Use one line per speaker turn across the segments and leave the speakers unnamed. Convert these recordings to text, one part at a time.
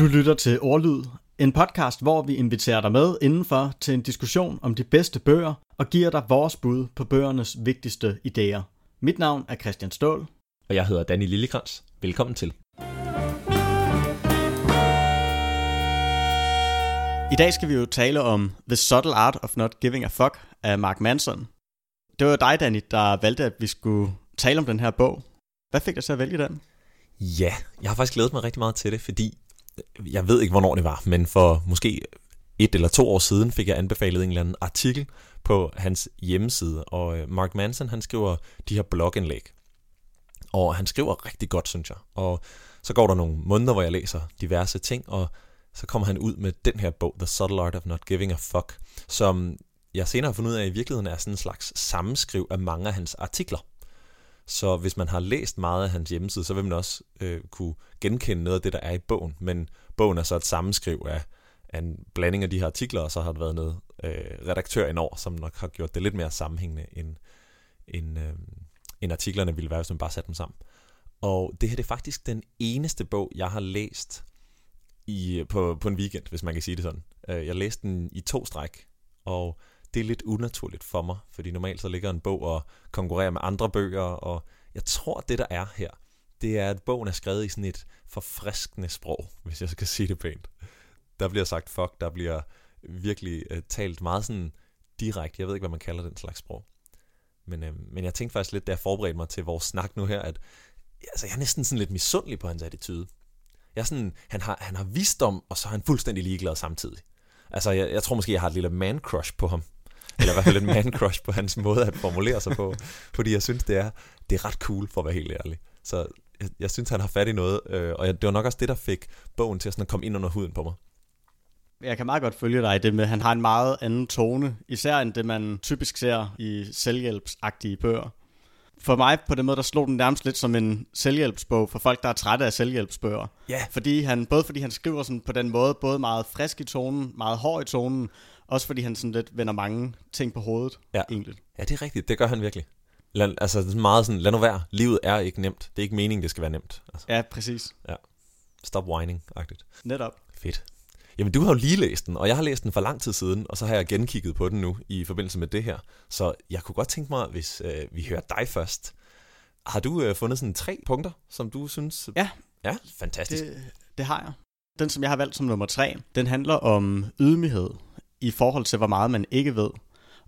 Du lytter til Ordlyd, en podcast, hvor vi inviterer dig med indenfor til en diskussion om de bedste bøger og giver dig vores bud på bøgernes vigtigste idéer. Mit navn er Christian Stål.
Og jeg hedder Danny Lillekrans. Velkommen til.
I dag skal vi jo tale om The Subtle Art of Not Giving a Fuck af Mark Manson. Det var dig, Danny, der valgte, at vi skulle tale om den her bog. Hvad fik dig til at vælge den?
Ja, jeg har faktisk glædet mig rigtig meget til det, fordi jeg ved ikke, hvornår det var, men for måske et eller to år siden fik jeg anbefalet en eller anden artikel på hans hjemmeside, og øh, Mark Manson, han skriver de her blogindlæg. Og han skriver rigtig godt, synes jeg. Og så går der nogle måneder, hvor jeg læser diverse ting, og så kommer han ud med den her bog, The Subtle Art of Not Giving a Fuck, som jeg senere har fundet ud af, at i virkeligheden er sådan en slags sammenskriv af mange af hans artikler. Så hvis man har læst meget af hans hjemmeside, så vil man også øh, kunne genkende noget af det, der er i bogen. Men bogen er så et sammenskriv af, af en blanding af de her artikler, og så har der været noget øh, redaktør indover, som nok har gjort det lidt mere sammenhængende, end, end, øh, end artiklerne ville være, hvis man bare satte dem sammen. Og det her det er faktisk den eneste bog, jeg har læst i, på, på en weekend, hvis man kan sige det sådan. Øh, jeg læste den i to stræk, og det er lidt unaturligt for mig, fordi normalt så ligger en bog og konkurrerer med andre bøger, og jeg tror, det der er her, det er, at bogen er skrevet i sådan et forfriskende sprog, hvis jeg skal sige det pænt. Der bliver sagt fuck, der bliver virkelig øh, talt meget sådan direkte, jeg ved ikke, hvad man kalder den slags sprog. Men, øh, men jeg tænkte faktisk lidt, da jeg forberedte mig til vores snak nu her, at altså, jeg er næsten sådan lidt misundelig på hans attitude. Jeg er sådan, han har, han har visdom, og så er han fuldstændig ligeglad samtidig. Altså, jeg, jeg tror måske, jeg har et lille man-crush på ham. Eller i hvert fald en man-crush på hans måde at formulere sig på. Fordi jeg synes, det er, det er ret cool, for at være helt ærlig. Så jeg, jeg synes, han har fat i noget. Øh, og det var nok også det, der fik bogen til at, sådan at komme ind under huden på mig.
Jeg kan meget godt følge dig i det med, at han har en meget anden tone, især end det, man typisk ser i selvhjælpsagtige bøger. For mig på den måde, der slog den nærmest lidt som en selvhjælpsbog for folk, der er trætte af selvhjælpsbøger.
Ja. Yeah.
Fordi han, både fordi han skriver sådan på den måde, både meget frisk i tonen, meget hård i tonen, også fordi han sådan lidt vender mange ting på hovedet,
ja.
egentlig.
Ja, det er rigtigt. Det gør han virkelig. Lad, altså meget sådan, lad nu være. Livet er ikke nemt. Det er ikke meningen, det skal være nemt. Altså.
Ja, præcis.
Ja. Stop whining-agtigt.
Netop.
Fedt. Jamen, du har jo lige læst den, og jeg har læst den for lang tid siden, og så har jeg genkigget på den nu i forbindelse med det her. Så jeg kunne godt tænke mig, hvis øh, vi hører dig først. Har du øh, fundet sådan tre punkter, som du synes...
Ja.
Ja, fantastisk.
Det, det har jeg. Den, som jeg har valgt som nummer tre, den handler om ydmyghed i forhold til, hvor meget man ikke ved.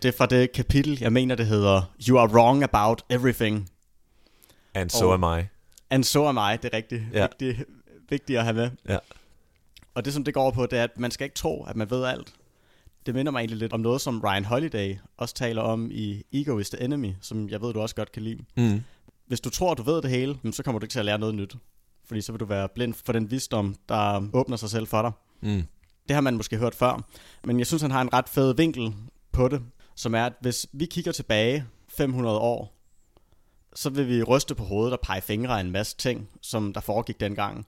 Det er fra det kapitel, jeg mener, det hedder You are wrong about everything.
And so og, am I.
And so am I, det er rigtig
ja.
vigtigt, vigtigt at have med.
Ja.
Og det, som det går på, det er, at man skal ikke tro, at man ved alt. Det minder mig egentlig lidt om noget, som Ryan Holiday også taler om i Ego is the Enemy, som jeg ved, du også godt kan lide.
Mm.
Hvis du tror, du ved det hele, så kommer du ikke til at lære noget nyt. Fordi så vil du være blind for den visdom, der åbner sig selv for dig.
Mm.
Det har man måske hørt før. Men jeg synes, han har en ret fed vinkel på det, som er, at hvis vi kigger tilbage 500 år, så vil vi ryste på hovedet og pege fingre af en masse ting, som der foregik dengang.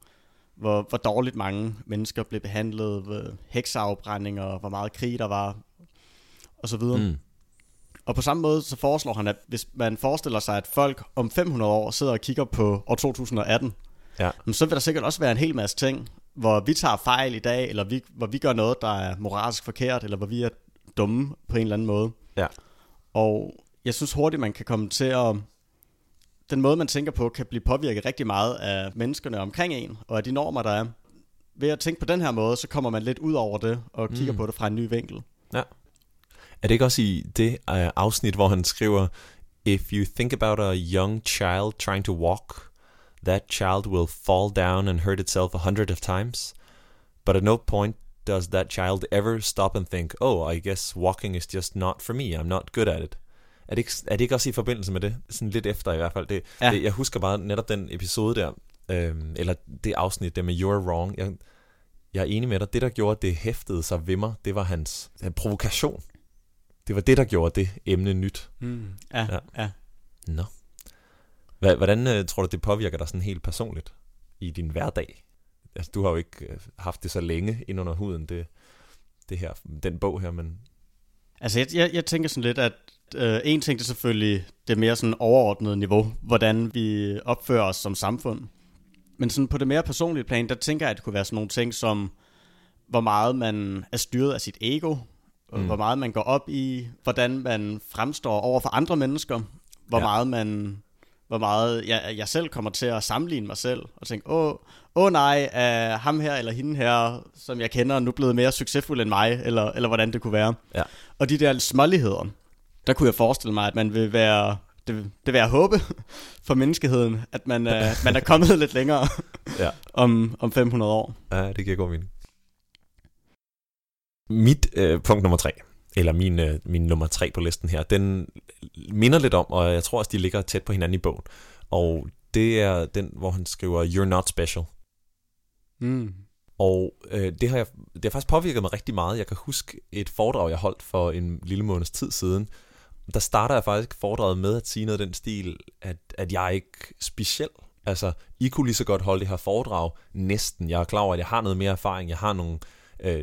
Hvor, hvor dårligt mange mennesker blev behandlet, ved hekseafbrændinger, hvor meget krig der var, og så videre.
Mm.
Og på samme måde så foreslår han, at hvis man forestiller sig, at folk om 500 år sidder og kigger på år 2018,
ja.
så vil der sikkert også være en hel masse ting, hvor vi tager fejl i dag, eller vi, hvor vi gør noget, der er moralsk forkert, eller hvor vi er dumme på en eller anden måde.
Ja.
Og jeg synes hurtigt, man kan komme til at... Den måde, man tænker på, kan blive påvirket rigtig meget af menneskerne omkring en, og af de normer, der er. Ved at tænke på den her måde, så kommer man lidt ud over det, og kigger mm. på det fra en ny vinkel.
Ja. Er det ikke også i det uh, afsnit, hvor han skriver, If you think about a young child trying to walk, that child will fall down and hurt itself a hundred of times. But at no point does that child ever stop and think, oh, I guess walking is just not for me. I'm not good at it. Er det, ikke, er det ikke også i forbindelse med det? Sådan lidt efter i hvert fald. Det, ja. det, jeg husker bare netop den episode der, øhm, eller det afsnit der med You're Wrong. Jeg, jeg er enig med dig. Det, der gjorde, det hæftede sig ved mig, det var hans provokation. Det var det, der gjorde det emne nyt.
Mm. Ja, ja. ja.
Nå. Hvordan øh, tror du, det påvirker dig sådan helt personligt i din hverdag? Altså, du har jo ikke øh, haft det så længe ind under huden, det, det her, den bog her, men...
Altså, jeg, jeg, jeg tænker sådan lidt, at øh, en ting det er selvfølgelig det mere sådan overordnede niveau, hvordan vi opfører os som samfund. Men sådan på det mere personlige plan, der tænker jeg, at det kunne være sådan nogle ting som, hvor meget man er styret af sit ego, mm. hvor meget man går op i, hvordan man fremstår over for andre mennesker, hvor ja. meget man hvor meget jeg, jeg selv kommer til at sammenligne mig selv, og tænke, åh, åh nej, er ham her eller hende her, som jeg kender, nu blevet mere succesfuld end mig, eller, eller hvordan det kunne være.
Ja.
Og de der småligheder, der kunne jeg forestille mig, at man vil være, det, det vil jeg håbe for menneskeheden, at man, uh, man er kommet lidt længere
Ja.
om, om 500 år.
Ja, det giver god mening. Mit øh, punkt nummer tre, eller min, øh, min nummer tre på listen her, den minder lidt om, og jeg tror også, de ligger tæt på hinanden i bogen. Og det er den, hvor han skriver, You're not special.
Mm.
Og øh, det, har jeg, det har faktisk påvirket mig rigtig meget. Jeg kan huske et foredrag, jeg holdt for en lille måneds tid siden. Der starter jeg faktisk foredraget med at sige noget af den stil, at, at jeg er ikke speciel. Altså, I kunne lige så godt holde det her foredrag næsten. Jeg er klar over, at jeg har noget mere erfaring. Jeg har nogle, øh,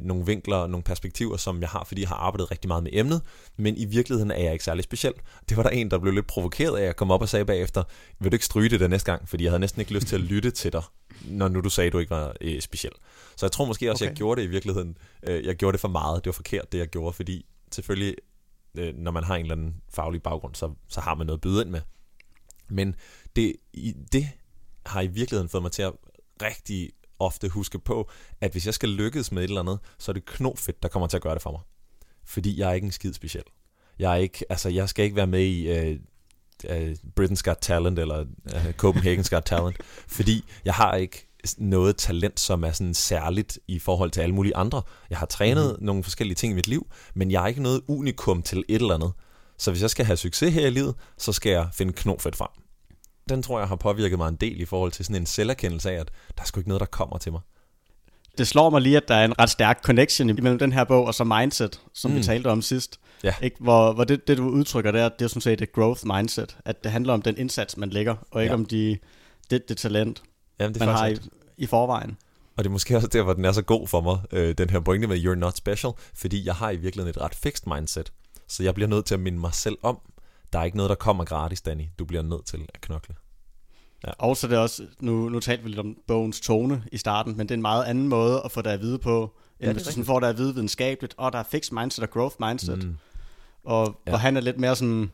nogle vinkler, nogle perspektiver, som jeg har, fordi jeg har arbejdet rigtig meget med emnet. Men i virkeligheden er jeg ikke særlig speciel. Det var der en, der blev lidt provokeret af at komme op og sagde bagefter, vil du ikke stryge det der næste gang? Fordi jeg havde næsten ikke lyst til at lytte til dig, når nu du sagde, at du ikke var øh, speciel. Så jeg tror måske også, okay. jeg gjorde det i virkeligheden. Øh, jeg gjorde det for meget. Det var forkert, det jeg gjorde, fordi selvfølgelig, øh, når man har en eller anden faglig baggrund, så, så har man noget at byde ind med. Men det, i, det har i virkeligheden fået mig til at rigtig ofte huske på, at hvis jeg skal lykkes med et eller andet, så er det knofedt, der kommer til at gøre det for mig. Fordi jeg er ikke en skid speciel. Jeg er ikke, altså jeg skal ikke være med i uh, uh, Britain's Got Talent eller uh, Copenhagen's Got Talent, fordi jeg har ikke noget talent, som er sådan særligt i forhold til alle mulige andre. Jeg har trænet mm-hmm. nogle forskellige ting i mit liv, men jeg er ikke noget unikum til et eller andet. Så hvis jeg skal have succes her i livet, så skal jeg finde knofedt frem. Den tror jeg har påvirket mig en del i forhold til sådan en selverkendelse af, at der er sgu ikke noget, der kommer til mig.
Det slår mig lige, at der er en ret stærk connection imellem den her bog og så mindset, som mm. vi talte om sidst.
Ja.
Ikke? Hvor, hvor det, det, du udtrykker der, det er sådan set et growth mindset. At det handler om den indsats, man lægger, og ikke
Ja.
om de, det, det talent,
Jamen, det
man har i, i forvejen.
Og det er måske også der, hvor den er så god for mig, øh, den her pointe med, you're not special, fordi jeg har i virkeligheden et ret fixed mindset. Så jeg bliver nødt til at minde mig selv om, der er ikke noget, der kommer gratis, Danny. Du bliver nødt til at knokle.
Og så er det også, nu, nu talte vi lidt om bogens tone i starten, men det er en meget anden måde at få dig at vide på, end
Ja,
ja,
det er
hvis du sådan får dig at vide videnskabeligt, og der er fixed mindset og growth mindset,
mm.
Og
Ja.
hvor han er lidt mere sådan,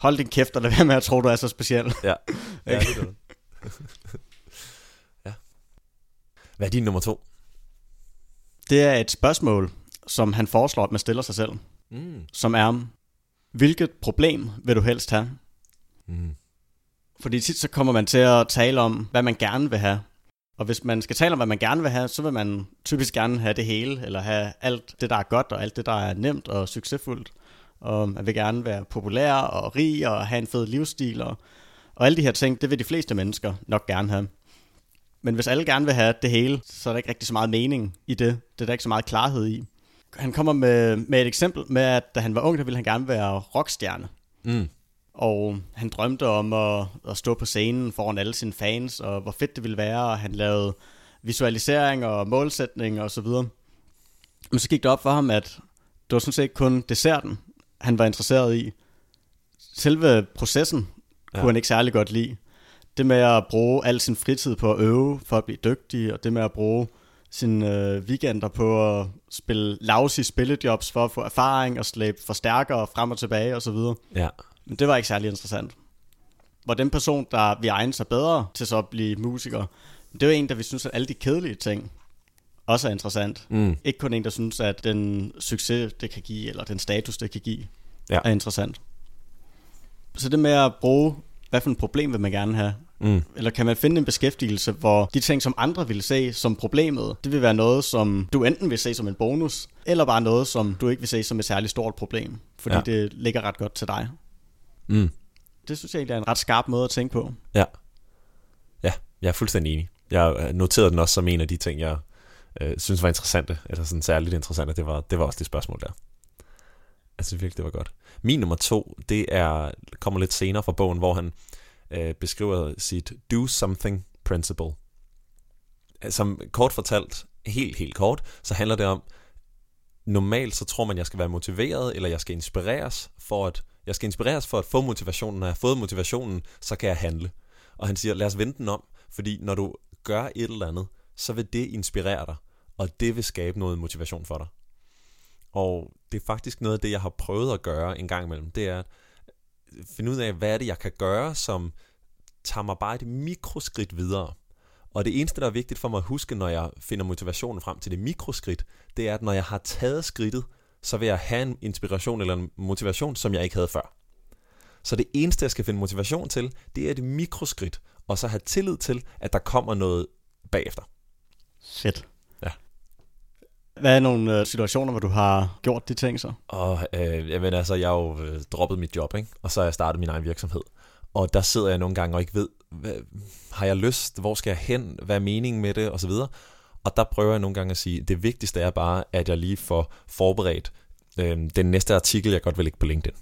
hold din kæft og lad være med at tro, du er så speciel.
Ja, ja det er det. ja. Hvad er din nummer to?
Det er et spørgsmål, som han foreslår, at man stiller sig selv,
Mm.
som er, hvilket problem vil du helst have?
Mm.
Fordi tit så kommer man til at tale om, hvad man gerne vil have. Og hvis man skal tale om, hvad man gerne vil have, så vil man typisk gerne have det hele, eller have alt det, der er godt, og alt det, der er nemt og succesfuldt. Og man vil gerne være populær og rig og have en fed livsstil. Og, og alle de her ting, det vil de fleste mennesker nok gerne have. Men hvis alle gerne vil have det hele, så er der ikke rigtig så meget mening i det. Det er der ikke så meget klarhed i. Han kommer med, med et eksempel med, at da han var ung, der ville han gerne være rockstjerne.
Mm.
Og han drømte om at, at stå på scenen foran alle sine fans, og hvor fedt det ville være, og han lavede visualisering og målsætning og så videre. Men så gik det op for ham, at det var sådan set kun desserten, han var interesseret i. Selve processen
Ja.
kunne han ikke særlig godt lide. Det med at bruge al sin fritid på at øve for at blive dygtig, og det med at bruge sine øh, weekender på at spille lousy spillejobs for at få erfaring og slæbe forstærkere frem og tilbage og så videre.
Ja.
Men det var ikke særlig interessant. Hvor den person, der vil egne sig bedre til så at blive musiker, det er jo en, der vi synes, at alle de kedelige ting også er interessant.
Mm.
Ikke kun en, der synes, at den succes, det kan give, eller den status, det kan give,
Ja.
er interessant. Så det med at bruge, hvad for et problem vil man gerne have?
Mm.
Eller kan man finde en beskæftigelse, hvor de ting, som andre vil se som problemet, det vil være noget, som du enten vil se som en bonus, eller bare noget, som du ikke vil se som et særligt stort problem, fordi
Ja.
det ligger ret godt til dig.
Mm.
Det synes jeg egentlig er en ret skarp måde at tænke på.
Ja. Ja, jeg er fuldstændig enig. Jeg noterede den også som en af de ting, jeg øh, synes var interessante, eller sådan særligt interessante. Det var, det var også det spørgsmål der. Synes virkelig, det var godt. Min nummer to, det er kommer lidt senere fra bogen, hvor han øh, beskriver sit do something principle. Som kort fortalt, helt, helt kort, så handler det om, normalt så tror man, jeg skal være motiveret, eller jeg skal inspireres for at, jeg skal inspireres for at få motivationen. Når jeg har fået motivationen, så kan jeg handle. Og han siger, lad os vente den om, fordi når du gør et eller andet, så vil det inspirere dig, og det vil skabe noget motivation for dig. Og det er faktisk noget af det, jeg har prøvet at gøre en gang imellem, det er at finde ud af, hvad er det, jeg kan gøre, som tager mig bare et mikroskridt videre. Og det eneste, der er vigtigt for mig at huske, når jeg finder motivationen frem til det mikroskridt, det er, at når jeg har taget skridtet, så vil jeg have en inspiration eller en motivation, som jeg ikke havde før. Så det eneste, jeg skal finde motivation til, det er det mikroskridt, og så have tillid til, at der kommer noget bagefter.
Fedt. Hvad er nogle øh, situationer, hvor du har gjort de ting så?
Og øh, jeg mener, altså, jeg har jo øh, droppet mit job, ikke? og så har jeg startet min egen virksomhed. Og der sidder jeg nogle gange og ikke ved, hvad, har jeg lyst, hvor skal jeg hen, hvad er meningen med det, og så videre. Og der prøver jeg nogle gange at sige, det vigtigste er bare, at jeg lige får forberedt øh, den næste artikel, jeg godt vil lægge på LinkedIn.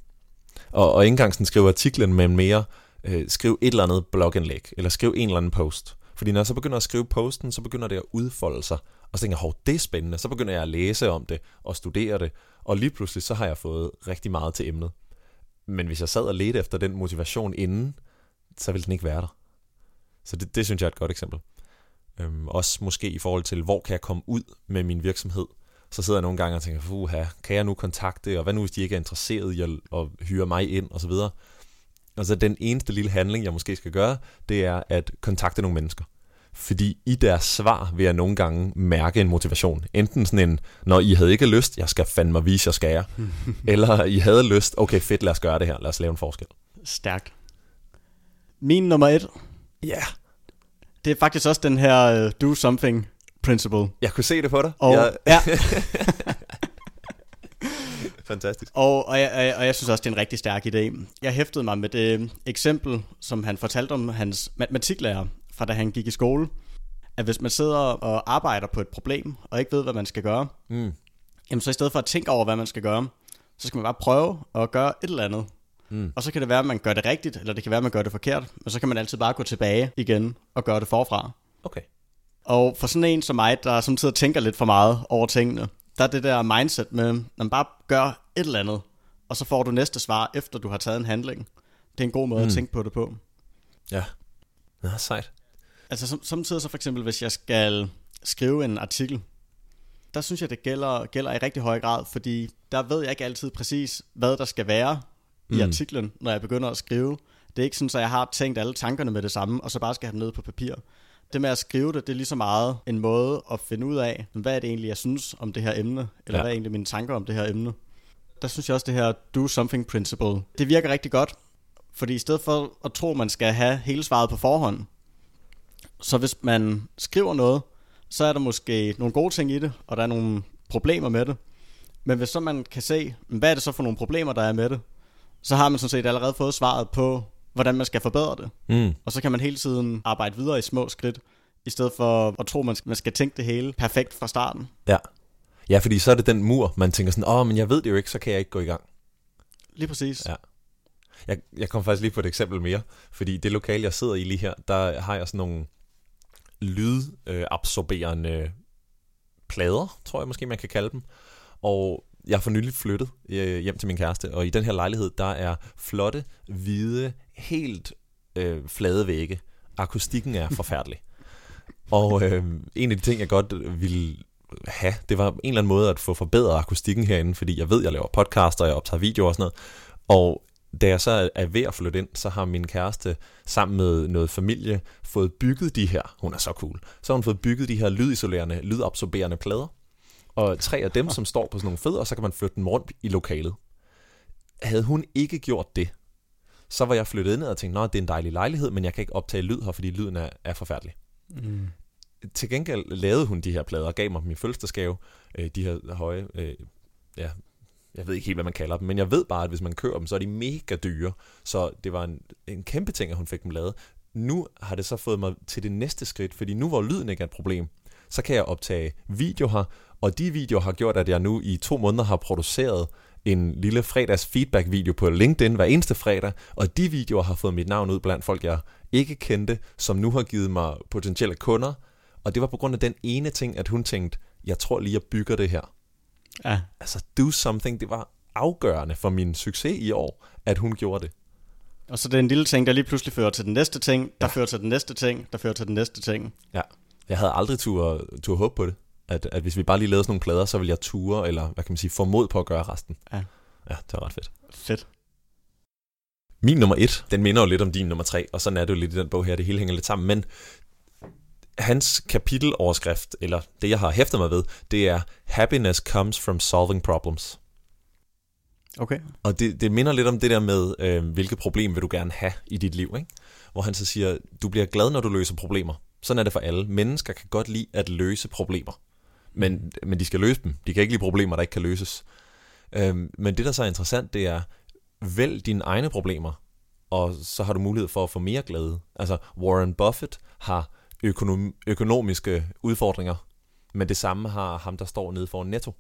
Og, og ikke engang sådan skrive artiklen, men mere øh, skriv et eller andet blogindlæg, eller skriv en eller anden post. Fordi når jeg så begynder at skrive posten, så begynder det at udfolde sig. Og så tænker jeg, det er spændende. Så begynder jeg at læse om det og studere det. Og lige pludselig, så har jeg fået rigtig meget til emnet. Men hvis jeg sad og ledte efter den motivation inden, så ville den ikke være der. Så det, det synes jeg er et godt eksempel. Øhm, også måske i forhold til, hvor kan jeg komme ud med min virksomhed. Så sidder jeg nogle gange og tænker, Fuha, kan jeg nu kontakte, og hvad nu hvis de ikke er interesseret i at, at hyre mig ind, og så videre. Og så den eneste lille handling, jeg måske skal gøre, det er at kontakte nogle mennesker. Fordi i deres svar vil jeg nogle gange mærke en motivation. Enten sådan en, når I havde ikke lyst, jeg skal fandme vise, jeg skal jeg. Eller I havde lyst, okay fedt, lad os gøre det her, lad os lave en forskel.
Stærk. Min nummer et,
Ja, yeah.
det er faktisk også den her uh, do something principle.
jeg kunne se det på dig.
Og,
jeg,
ja,
fantastisk.
og, og, jeg, og jeg- og jeg synes også, det er en rigtig stærk idé. Jeg hæftede mig med det eksempel, som han fortalte om hans matematiklærer, fra da han gik i skole, at hvis man sidder og arbejder på et problem, og ikke ved, hvad man skal gøre,
Mm.
jamen så i stedet for at tænke over, hvad man skal gøre, så skal man bare prøve at gøre et eller andet.
Mm.
Og så kan det være, at man gør det rigtigt, eller det kan være, at man gør det forkert, men så kan man altid bare gå tilbage igen og gøre det forfra.
Okay.
Og for sådan en som mig, der samtidig tænker lidt for meget over tingene, der er det der mindset med, at man bare gør et eller andet, og så får du næste svar, efter du har taget en handling. Det er en god måde mm. At tænke på det på.
Ja. Nå, sejt.
Altså som, samtidig så for eksempel, hvis jeg skal skrive en artikel, der synes jeg, det gælder, gælder i rigtig høj grad, fordi der ved jeg ikke altid præcis, hvad der skal være i
Mm.
artiklen, når jeg begynder at skrive. Det er ikke sådan, at jeg har tænkt alle tankerne med det samme, og så bare skal have dem ned på papir. Det med at skrive det, det er lige så meget en måde at finde ud af, hvad er det egentlig, jeg synes om det her emne, eller
Ja.
hvad er egentlig mine tanker om det her emne. Der synes jeg også, det her do something principle, det virker rigtig godt, fordi i stedet for at tro, man skal have hele svaret på forhånd, så hvis man skriver noget, så er der måske nogle gode ting i det, og der er nogle problemer med det. Men hvis så man kan se, hvad er det så for nogle problemer, der er med det, så har man sådan set allerede fået svaret på, hvordan man skal forbedre det.
Mm.
Og så kan man hele tiden arbejde videre i små skridt, i stedet for at tro, man skal, man skal tænke det hele perfekt fra starten.
Ja. Ja, fordi så er det den mur, man tænker sådan, åh, men jeg ved det jo ikke, så kan jeg ikke gå i gang.
Lige præcis.
Ja. Jeg, jeg kom faktisk lige på et eksempel mere, fordi det lokale, jeg sidder i lige her, der har jeg sådan nogle lydabsorberende plader, tror jeg måske, man kan kalde dem. Og jeg har for nylig flyttet øh, hjem til min kæreste, og i den her lejlighed, der er flotte, hvide, helt øh, flade vægge. Akustikken er forfærdelig. og øh, en af de ting, jeg godt ville have, det var en eller anden måde at få forbedret akustikken herinde, fordi jeg ved, jeg laver podcaster, og jeg optager videoer og sådan noget. Og da jeg så er ved at flytte ind, så har min kæreste sammen med noget familie fået bygget de her, hun er så cool, så har hun fået bygget de her lydisolerende, lydabsorberende plader. Og tre af dem, som står på sådan nogle fødder, så kan man flytte dem rundt i lokalet. Havde hun ikke gjort det, så var jeg flyttet ind og tænkte, at det er en dejlig lejlighed, men jeg kan ikke optage lyd her, fordi lyden er, er forfærdelig.
Mm.
Til gengæld lavede hun de her plader og gav mig i fødselsdagsgave. Øh, de her høje, øh, ja, jeg ved ikke helt, hvad man kalder dem, men jeg ved bare, at hvis man kører dem, så er de mega dyre. Så det var en, en kæmpe ting, at hun fik dem lavet. Nu har det så fået mig til det næste skridt, fordi nu hvor lyden ikke er et problem, så kan jeg optage video her, og de videoer har gjort, at jeg nu i to måneder har produceret en lille fredags feedback video på LinkedIn hver eneste fredag, og de videoer har fået mit navn ud blandt folk, jeg ikke kendte, som nu har givet mig potentielle kunder, og det var på grund af den ene ting, at hun tænkte, jeg tror lige, jeg bygger det her.
Ja,
Altså, do something, det var afgørende for min succes i år, at hun gjorde det.
Og så det er en lille ting, der lige pludselig fører til den næste ting, der ja. fører til den næste ting, der fører til den næste ting.
Ja, jeg havde aldrig tur, tur håb på det. At, at hvis vi bare lige lavede sådan nogle plader, så ville jeg ture, eller hvad kan man sige, få mod på at gøre resten.
Ja.
Ja, det var ret fedt.
Fedt.
Min nummer et, den minder jo lidt om din nummer tre, og sådan er det jo lidt i den bog her, det hele hænger lidt sammen, men hans kapiteloverskrift, eller det jeg har hæftet mig ved, det er Happiness comes from solving problems.
Okay.
Og det, det minder lidt om det der med, øh, hvilke problem vil du gerne have i dit liv, ikke? Hvor han så siger, du bliver glad, når du løser problemer. Sådan er det for alle. Mennesker kan godt lide at løse problemer. Men, men de skal løse dem. De kan ikke lide problemer, der ikke kan løses. Øhm, men det, der så er interessant, det er, vælg dine egne problemer, og så har du mulighed for at få mere glæde. Altså, Warren Buffett har økonom- økonomiske udfordringer, men det samme har ham, der står nede for Netto.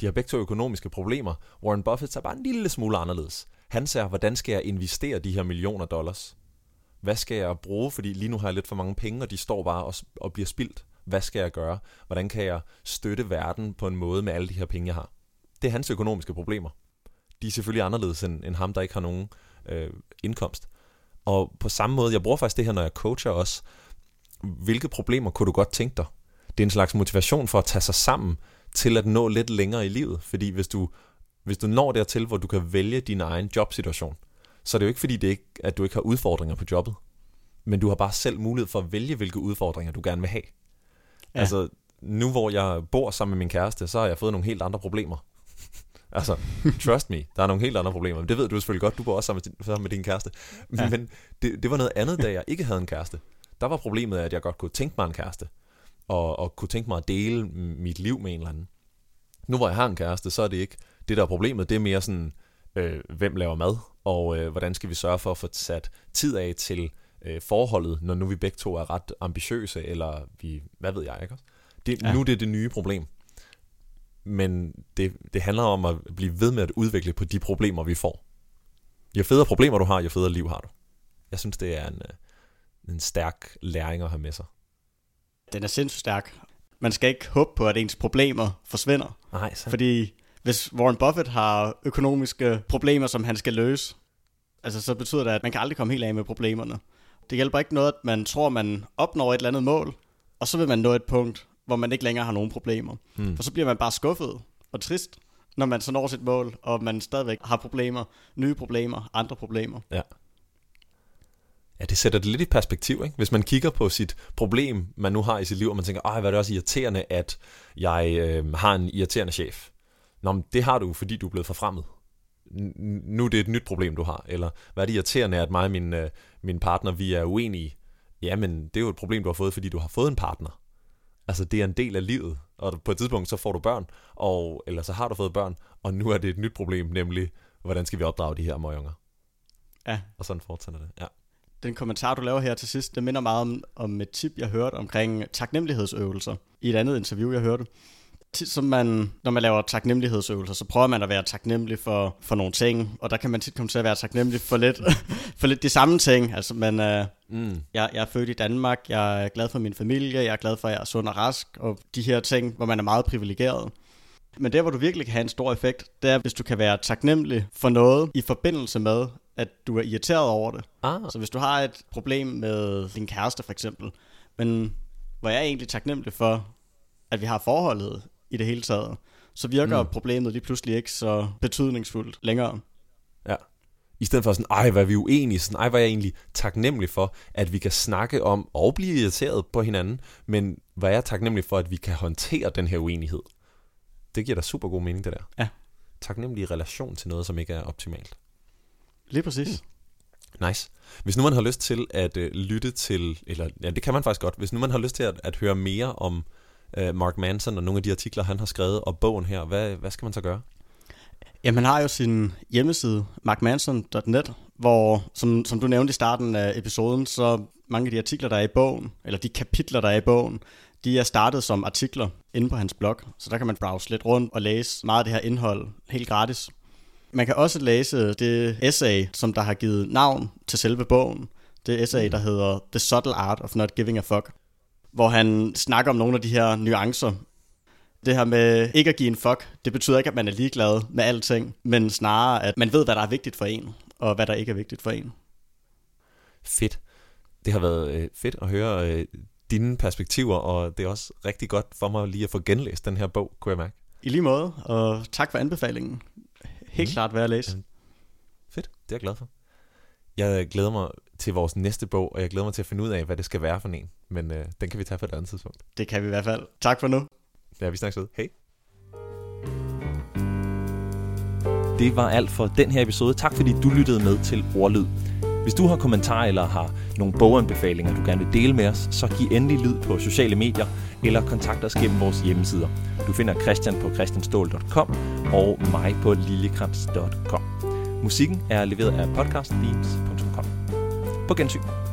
De har begge to økonomiske problemer. Warren Buffett ser bare en lille smule anderledes. Han ser, hvordan skal jeg investere de her millioner dollars? Hvad skal jeg bruge, fordi lige nu har jeg lidt for mange penge, og de står bare og, og bliver spildt. Hvad skal jeg gøre? Hvordan kan jeg støtte verden på en måde med alle de her penge, jeg har? Det er hans økonomiske problemer. De er selvfølgelig anderledes end, end ham, der ikke har nogen øh, indkomst. Og på samme måde, jeg bruger faktisk det her, når jeg coacher også. Hvilke problemer kunne du godt tænke dig? Det er en slags motivation for at tage sig sammen til at nå lidt længere i livet. Fordi hvis du, hvis du når dertil, hvor du kan vælge din egen jobsituation, så er det jo ikke fordi, det ikke, at du ikke har udfordringer på jobbet. Men du har bare selv mulighed for at vælge, hvilke udfordringer du gerne vil have. Ja. Altså, nu hvor jeg bor sammen med min kæreste, så har jeg fået nogle helt andre problemer. altså, trust me, der er nogle helt andre problemer. Men det ved du selvfølgelig godt, du bor også sammen med din, sammen med din kæreste. Ja. Men det, det var noget andet, da jeg ikke havde en kæreste. Der var problemet, at jeg godt kunne tænke mig en kæreste. Og, og kunne tænke mig at dele mit liv med en eller anden. Nu hvor jeg har en kæreste, så er det ikke det, der er problemet. Det er mere sådan, øh, hvem laver mad, og øh, hvordan skal vi sørge for at få sat tid af til øh, forholdet, når nu vi begge to er ret ambitiøse, eller vi, hvad ved jeg, ikke det, ja. Nu det er det nye problem. Men det, det handler om at blive ved med at udvikle på de problemer, vi får. Jo federe problemer du har, jo federe liv har du. Jeg synes, det er en, øh, en stærk læring at have med sig.
Den er sindssygt stærk. Man skal ikke håbe på, at ens problemer forsvinder.
Nej, så.
Fordi hvis Warren Buffett har økonomiske problemer, som han skal løse, altså så betyder det, at man kan aldrig komme helt af med problemerne. Det hjælper ikke noget, at man tror, man opnår et eller andet mål, og så vil man nå et punkt, hvor man ikke længere har nogen problemer. Hmm. For så bliver man bare skuffet og trist, når man så når sit mål, og man stadigvæk har problemer, nye problemer, andre problemer.
Ja. Ja, det sætter det lidt i perspektiv, ikke? Hvis man kigger på sit problem, man nu har i sit liv, og man tænker, ej, hvad er det også irriterende, at jeg øh, har en irriterende chef. Nå, men det har du, fordi du er blevet forfremmet. Nu er det et nyt problem, du har. Eller hvad er det irriterende, at mig og min, øh, min partner, vi er uenige? Jamen, det er jo et problem, du har fået, fordi du har fået en partner. Altså, det er en del af livet. Og på et tidspunkt, så får du børn, og, eller så har du fået børn, og nu er det et nyt problem, nemlig, hvordan skal vi opdrage de her møgunger?
Ja.
Og sådan fortsætter det, ja.
Den kommentar, du laver her til sidst, det minder meget om, om et tip, jeg hørte omkring taknemmelighedsøvelser i et andet interview, jeg hørte tit, som man, når man laver taknemmelighedsøvelser, så prøver man at være taknemmelig for, for nogle ting, og der kan man tit komme til at være taknemmelig for lidt, for lidt de samme ting. Altså, man, uh, mm. jeg, jeg er født i Danmark, jeg er glad for min familie, jeg er glad for, at jeg er sund og rask, og de her ting, hvor man er meget privilegeret. Men der, hvor du virkelig kan have en stor effekt, det er, hvis du kan være taknemmelig for noget i forbindelse med, at du er irriteret over det. Ah. Så hvis du har et problem med din kæreste for eksempel, men hvor jeg er egentlig taknemmelig for, at vi har forholdet i det hele taget, så virker mm. problemet lige pludselig ikke så betydningsfuldt længere.
Ja. I stedet for sådan, ej, hvad er vi uenige, sådan, ej, hvad er jeg egentlig taknemmelig for, at vi kan snakke om og blive irriteret på hinanden, men hvad er jeg taknemmelig for, at vi kan håndtere den her uenighed? Det giver da super god mening, det der.
Ja.
Taknemmelig i relation til noget, som ikke er optimalt.
Lige præcis.
Mm. Nice. Hvis nu man har lyst til at uh, lytte til, eller ja, det kan man faktisk godt, hvis nu man har lyst til at, at høre mere om uh, Mark Manson og nogle af de artikler, han har skrevet, og bogen her, hvad, hvad skal man så gøre?
Jamen, han har jo sin hjemmeside, markmanson.net, hvor, som, som du nævnte i starten af episoden, så mange af de artikler, der er i bogen, eller de kapitler, der er i bogen, de er startet som artikler inde på hans blog, så der kan man browse lidt rundt og læse meget af det her indhold helt gratis. Man kan også læse det essay, som der har givet navn til selve bogen. Det essay, der hedder The Subtle Art of Not Giving a Fuck hvor han snakker om nogle af de her nuancer. Det her med ikke at give en fuck, det betyder ikke, at man er ligeglad med alting, men snarere, at man ved, hvad der er vigtigt for en, og hvad der ikke er vigtigt for en.
Fedt. Det har været øh, fedt at høre øh, dine perspektiver, og det er også rigtig godt for mig lige at få genlæst den her bog, kunne jeg mærke.
I lige måde, og tak for anbefalingen. Helt mm. klart værd at læse.
Fedt, det er jeg glad for. Jeg glæder mig til vores næste bog, og jeg glæder mig til at finde ud af, hvad det skal være for en. Men øh, den kan vi tage på et andet tidspunkt.
Det kan vi i hvert fald. Tak for nu.
Ja, vi snakkes ved. Hej. Det var alt for den her episode. Tak fordi du lyttede med til Ordlyd. Hvis du har kommentarer eller har nogle boganbefalinger, du gerne vil dele med os, så giv endelig lyd på sociale medier eller kontakt os gennem vores hjemmesider. Du finder Christian på christianstål.com og mig på liljekrans.com. Musikken er leveret af podcastthemes.com. På gensyn.